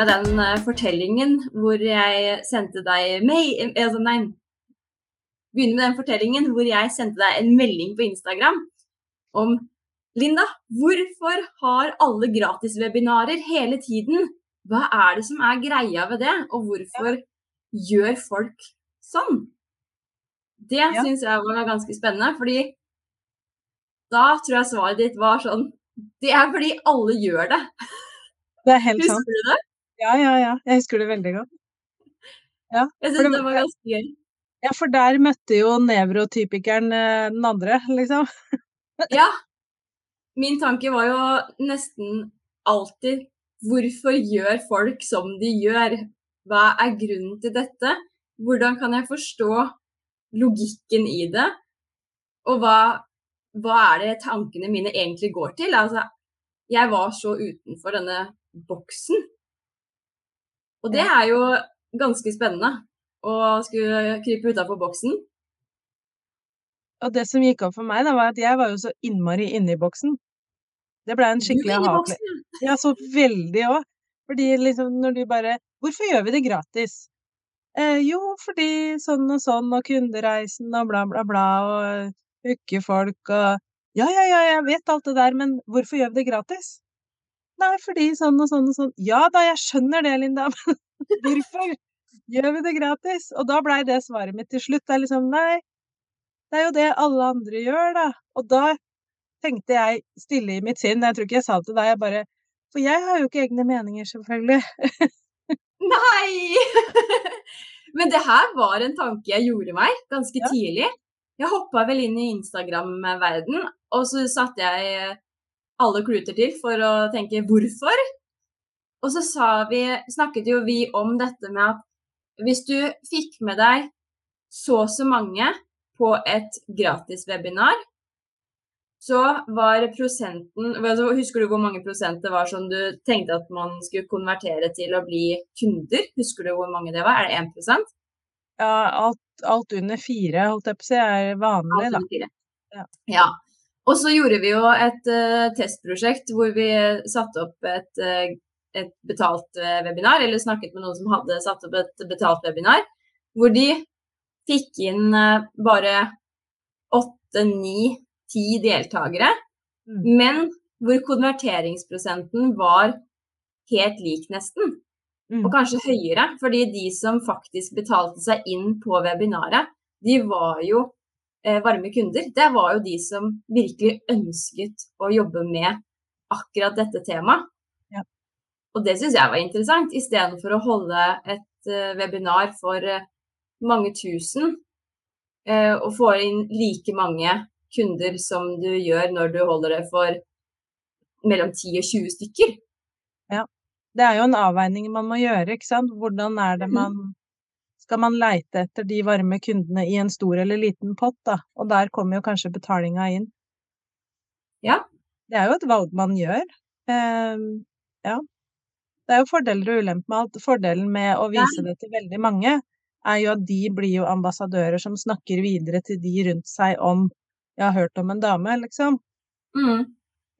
med den uh, fortellingen hvor jeg sendte deg mail altså, Nei. Begynne med den fortellingen hvor jeg sendte deg en melding på Instagram om Linda, hvorfor har alle gratiswebinarer hele tiden? Hva er det som er greia ved det, og hvorfor ja. gjør folk sånn? Det ja. syns jeg var ganske spennende, fordi da tror jeg svaret ditt var sånn Det er fordi alle gjør det. Det er helt husker sant. du det? Ja, ja, ja. Jeg husker det veldig godt. Ja, jeg syns det, var ganske gøy. Ja, for der møtte jo nevrotypikeren eh, den andre, liksom. ja. Min tanke var jo nesten alltid hvorfor gjør folk som de gjør? Hva er grunnen til dette? Hvordan kan jeg forstå logikken i det? Og hva, hva er det tankene mine egentlig går til? Altså, jeg var så utenfor denne boksen. Og det er jo ganske spennende å skulle krype utafor boksen. Og det som gikk opp for meg, da, var at jeg var jo så innmari inne i boksen. Det ble en skikkelig hat. Ja, så veldig òg. Fordi liksom når du bare Hvorfor gjør vi det gratis? Eh, jo, fordi sånn og sånn, og kundereisen og bla, bla, bla, og hooke folk og Ja, ja, ja, jeg vet alt det der, men hvorfor gjør vi det gratis? Nei, fordi sånn og sånn og sånn. Ja da, jeg skjønner det, Linda, men hvorfor gjør vi det gratis? Og da blei det svaret mitt til slutt. Det er liksom Nei, det er jo det alle andre gjør, da. Og da tenkte jeg stille i mitt sinn, jeg tror ikke jeg sa det til deg, jeg bare For jeg har jo ikke egne meninger, selvfølgelig. Nei! Men det her var en tanke jeg gjorde meg ganske ja. tidlig. Jeg hoppa vel inn i Instagram-verden, og så satte jeg alle kluter til for å tenke hvorfor. Og så vi, snakket jo vi om dette med at hvis du fikk med deg så og så mange på et gratiswebinar, så var prosenten altså, Husker du hvor mange prosent det var som du tenkte at man skulle konvertere til å bli kunder? Husker du hvor mange det var? Er det 1 Ja, alt, alt under fire, holdt jeg på å si, er vanlig, fire. Ja. ja. Og så gjorde vi jo et uh, testprosjekt hvor vi satte opp et, uh, et betalt uh, webinar, eller snakket med noen som hadde satt opp et betalt webinar, hvor de fikk inn bare åtte-ni ti deltakere, mm. men hvor konverteringsprosenten var helt lik, nesten. Mm. Og kanskje høyere, fordi de som faktisk betalte seg inn på webinaret, de var jo varme kunder. Det var jo de som virkelig ønsket å jobbe med akkurat dette temaet. Ja. Og det syns jeg var interessant, istedenfor å holde et uh, webinar for uh, mange tusen og få inn like mange kunder som du gjør når du holder det for mellom 10 og 20 stykker. Ja. Det er jo en avveining man må gjøre, ikke sant. Hvordan er det mm-hmm. man Skal man leite etter de varme kundene i en stor eller liten pott, da? Og der kommer jo kanskje betalinga inn. Ja. Det er jo et valg man gjør. Eh, ja. Det er jo fordeler og ulemper med alt. Fordelen med å vise det til veldig mange, er jo at de blir jo ambassadører som snakker videre til de rundt seg om jeg har hørt om en dame, liksom. Mm.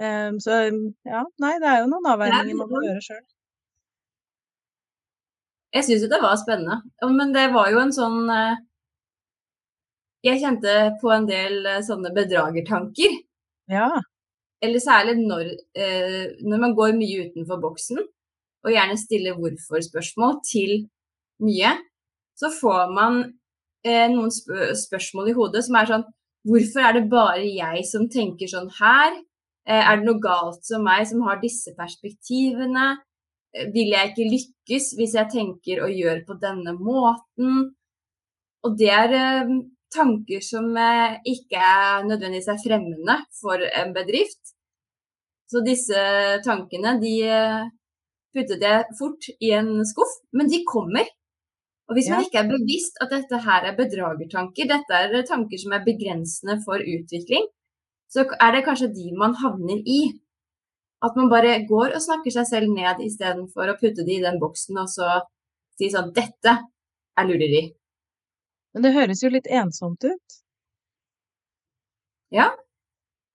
Eh, så ja, nei, det er jo noen avveininger man må gjøre sjøl. Jeg syns jo det var spennende, men det var jo en sånn uh, Jeg kjente på en del uh, sånne bedragertanker. Ja. Eller særlig når, uh, når man går mye utenfor boksen, og gjerne stiller hvorfor-spørsmål til mye, så får man noen spørsmål i hodet som er sånn Hvorfor er det bare jeg som tenker sånn her? Eh, er det noe galt som meg som har disse perspektivene? Eh, vil jeg ikke lykkes hvis jeg tenker og gjør på denne måten? Og det er eh, tanker som ikke er nødvendigvis er fremmende for en bedrift. Så disse tankene de puttet jeg fort i en skuff, men de kommer. Og hvis man ikke er bevisst at dette her er bedragertanker, dette er tanker som er begrensende for utvikling, så er det kanskje de man havner i. At man bare går og snakker seg selv ned istedenfor å putte det i den boksen og så si sånn Dette er lureri. Men det høres jo litt ensomt ut? Ja.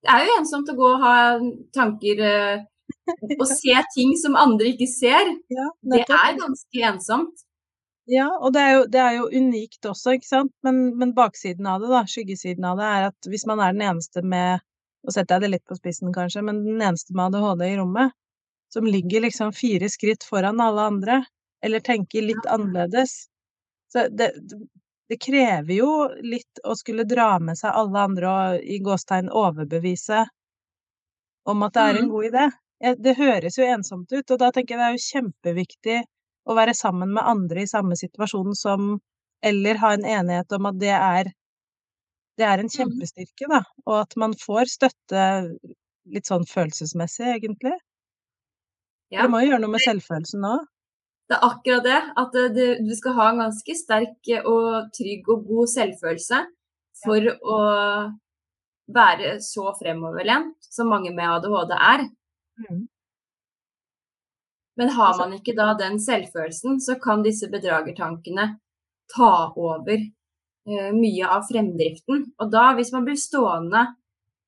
Det er jo ensomt å gå og ha tanker og se ting som andre ikke ser, Ja, det er ganske ensomt. Ja, og det er jo det er jo unikt også, ikke sant. Men men baksiden av det, da, skyggesiden av det, er at hvis man er den eneste med Nå setter jeg det litt på spissen kanskje, men den eneste med ADHD i rommet, som ligger liksom fire skritt foran alle andre, eller tenker litt annerledes Så det det krever jo litt å skulle dra med seg alle andre og i gåstegn overbevise om at det er en Mm. god idé. Det høres jo ensomt ut, og da tenker jeg det er jo kjempeviktig å være sammen med andre i samme situasjon som eller ha en enighet om at det er det er en Mhm. kjempestyrke, da, og at man får støtte litt sånn følelsesmessig, egentlig. Ja. det må jo gjøre noe med selvfølelsen òg. Det er akkurat det. At det, det, du skal ha en ganske sterk og trygg og god selvfølelse for å være så fremoverlent som mange med ADHD er. Mm. Men har Altså man ikke da den selvfølelsen, så kan disse bedragertankene ta over eh, mye av fremdriften. Og da, hvis man blir stående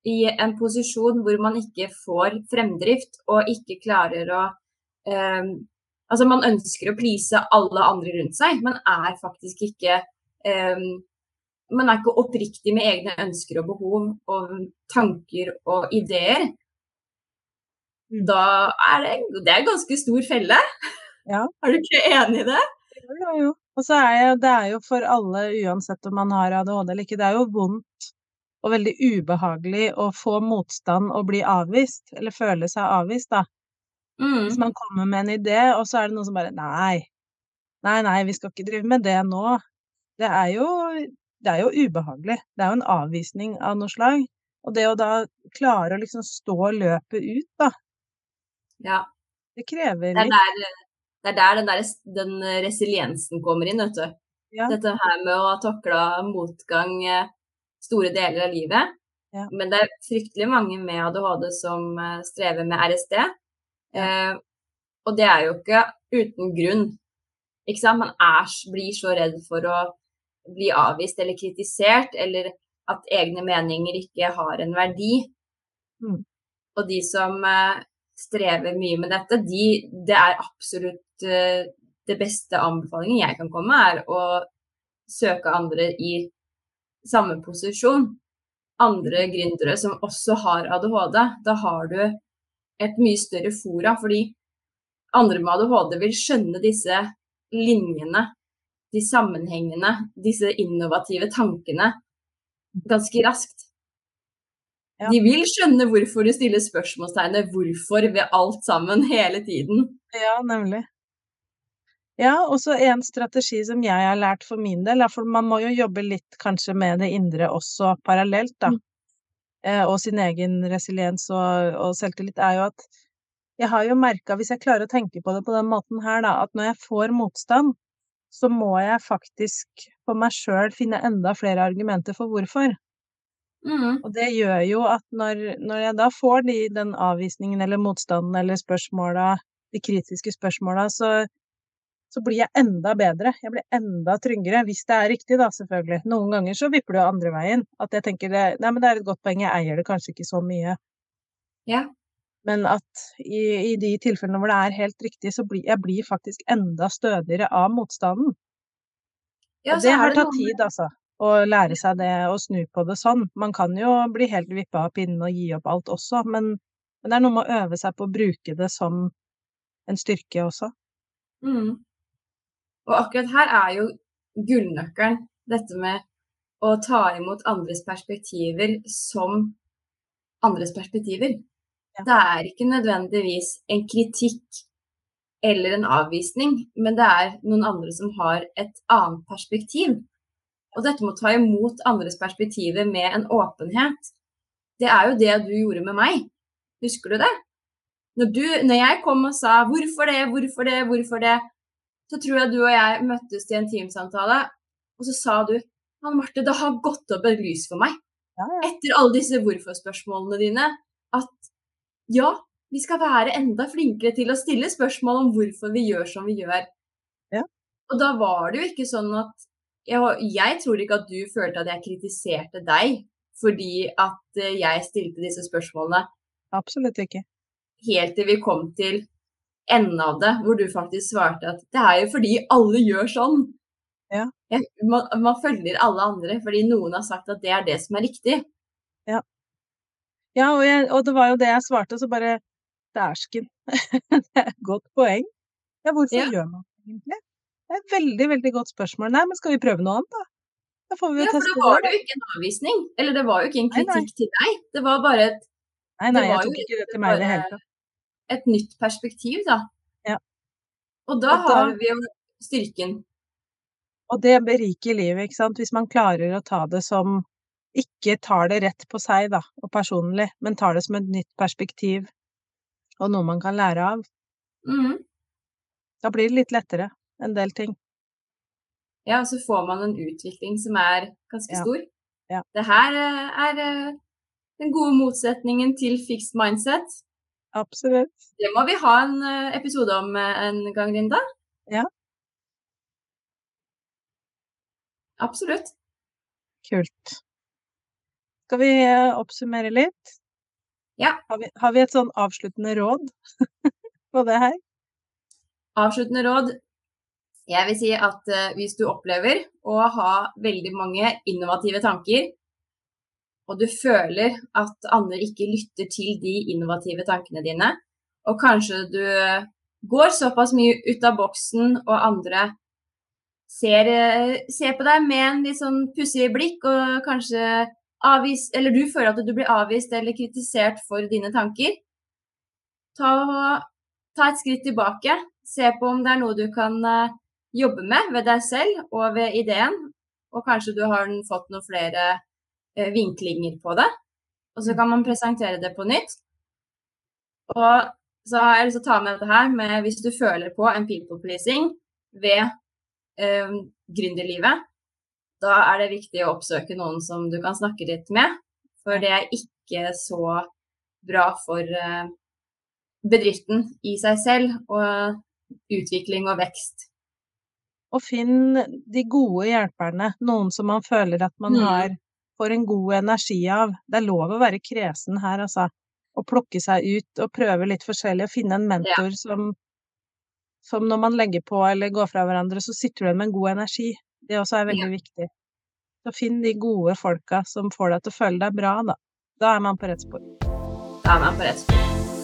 i en posisjon hvor man ikke får fremdrift, og ikke klarer å eh, Altså, man ønsker å please alle andre rundt seg, men er faktisk ikke eh, Man er ikke oppriktig med egne ønsker og behov og tanker og ideer. Mm. Da er det, det er en ganske stor felle. Ja. Er du ikke enig i det? Jo, jo. Og så er jeg, det er jo for alle, uansett om man har ADHD eller ikke, det er jo vondt og veldig ubehagelig å få motstand og bli avvist, eller føle seg avvist, da. Hvis Mm. man kommer med en idé, og så er det noen som bare Nei. Nei, nei, vi skal ikke drive med det nå. Det er jo det er jo ubehagelig. Det er jo en avvisning av noe slag. Og det å da klare å liksom stå løpet ut, da, Ja. det krever Det er litt. der, det er der den, der, den resiliensen kommer inn, vet du. Ja. Dette her med å ha takla motgang eh, store deler av livet. Ja. Men det er fryktelig mange med ADHD som eh, strever med RSD. Eh, og det er jo ikke uten grunn. Ikke sant? Man er, blir så redd for å bli avvist eller kritisert, eller at egne meninger ikke har en verdi. Mm. Og de som eh, strever mye med dette, de, det er absolutt eh, det beste anbefalingen jeg kan komme, er å søke andre i samme posisjon. Andre gründere som også har ADHD. Da har du et mye større fora, fordi andre med ADHD vil skjønne disse linjene, de sammenhengene, disse innovative tankene ganske raskt. Ja. De vil skjønne hvorfor du stiller spørsmålstegnet 'hvorfor' ved alt sammen hele tiden. Ja, nemlig. Ja, og så en strategi som jeg har lært for min del, er for man må jo jobbe litt kanskje med det indre også parallelt, da. Mm. Eh, og sin egen resiliens og, og selvtillit er jo at jeg har jo merka, hvis jeg klarer å tenke på det på den måten her, da, at når jeg får motstand, så må jeg faktisk for meg sjøl finne enda flere argumenter for hvorfor. Mm. Og det gjør jo at når, når jeg da får de, den avvisningen eller motstanden eller spørsmåla, de kritiske spørsmåla, så, så blir jeg enda bedre. Jeg blir enda tryggere, hvis det er riktig, da, selvfølgelig. Noen ganger så vipper det jo andre veien. At jeg tenker det, nei, men det er et godt poeng, jeg eier det kanskje ikke så mye. Ja. Men at i, i de tilfellene hvor det er helt riktig, så blir jeg blir faktisk enda stødigere av motstanden. Ja, det har det tatt tid, altså. Å lære seg det og snu på det sånn. Man kan jo bli helt vippa av pinnen og gi opp alt også, men, men det er noe med å øve seg på å bruke det som en styrke også. Mm. Og akkurat her er jo gullnøkkelen dette med å ta imot andres perspektiver som andres perspektiver. Det er ikke nødvendigvis en kritikk eller en avvisning, men det er noen andre som har et annet perspektiv. Og dette med å ta imot andres perspektiver med en åpenhet, det er jo det du gjorde med meg. Husker du det? Når, du, når jeg kom og sa 'hvorfor det, hvorfor det, hvorfor det', så tror jeg du og jeg møttes til en teamsamtale, og så sa du «Han Marte, det har gått opp et lys for meg' Ja, ja. etter alle disse hvorfor-spørsmålene dine, at ja, vi skal være enda flinkere til å stille spørsmål om hvorfor vi gjør som vi gjør. Ja. Og da var det jo ikke sånn at jeg, jeg tror ikke at du følte at jeg kritiserte deg fordi at eh, jeg stilte disse spørsmålene. Absolutt ikke. helt til vi kom til enden av det, hvor du faktisk svarte at det er jo fordi alle gjør sånn. Ja. Ja, man, man, følger alle andre fordi noen har sagt at det er det som er riktig. Ja. Ja, og, jeg, og det var jo det jeg svarte, så bare Dæsken. det er et godt poeng. Ja, hvorfor gjør man det egentlig? Det er et veldig, veldig godt spørsmål. Nei, men skal vi prøve noe annet, da? Da får vi jo ja, det. For det var jo ikke en avvisning. Eller det var jo ikke en kritikk nei, nei. til deg. Det var bare et Nei, nei, jeg tok ikke det til meg i det hele tatt. Et nytt perspektiv, da. Ja. Og da, og da har vi jo styrken. Og det beriker livet, ikke sant. Hvis man klarer å ta det som Ikke tar det rett på seg, da, og personlig, men tar det som et nytt perspektiv og noe man kan lære av. Mm. Da blir det litt lettere, en del ting. Ja, og så får man en utvikling som er ganske Ja. stor. Ja. Det her eh, er eh, den gode motsetningen til fixed mindset. Absolutt. Det må vi ha en eh, episode om eh, en gang, Linda. Ja. Absolutt. Kult. Skal vi eh, oppsummere litt? Ja. Har vi, har vi et sånn avsluttende råd på det her? Avsluttende råd. Jeg vil si at hvis du opplever å ha veldig mange innovative tanker, og du føler at andre ikke lytter til de innovative tankene dine, og kanskje du går såpass mye ut av boksen, og andre ser, eh, ser på deg med en litt sånn pussig blikk, og kanskje avvist eller du føler at du blir avvist eller kritisert for dine tanker, ta, ta et skritt tilbake. Se på om det er noe du kan eh, jobbe med ved deg selv og ved ideen. Og kanskje du har fått noen flere vinklinger på det. Og så kan man presentere det på nytt. Og så har jeg lyst til å ta med dette her med hvis du føler på en people pleasing ved eh, gründerlivet, da er det viktig å oppsøke noen som du kan snakke litt med. For det er ikke så bra for eh, bedriften i seg selv og utvikling og vekst. Og finn de gode hjelperne, noen som man føler at man Mm. har får en god energi av. Det er lov å være kresen her, altså. Å plukke seg ut og prøve litt forskjellig, og finne en mentor som som når man legger på eller går fra hverandre, så sitter du igjen med en god energi. Det også er veldig Ja. viktig. Så finn de gode folka som får deg til å føle deg bra, da. Da er man på rett spor. Da er man på rett spor.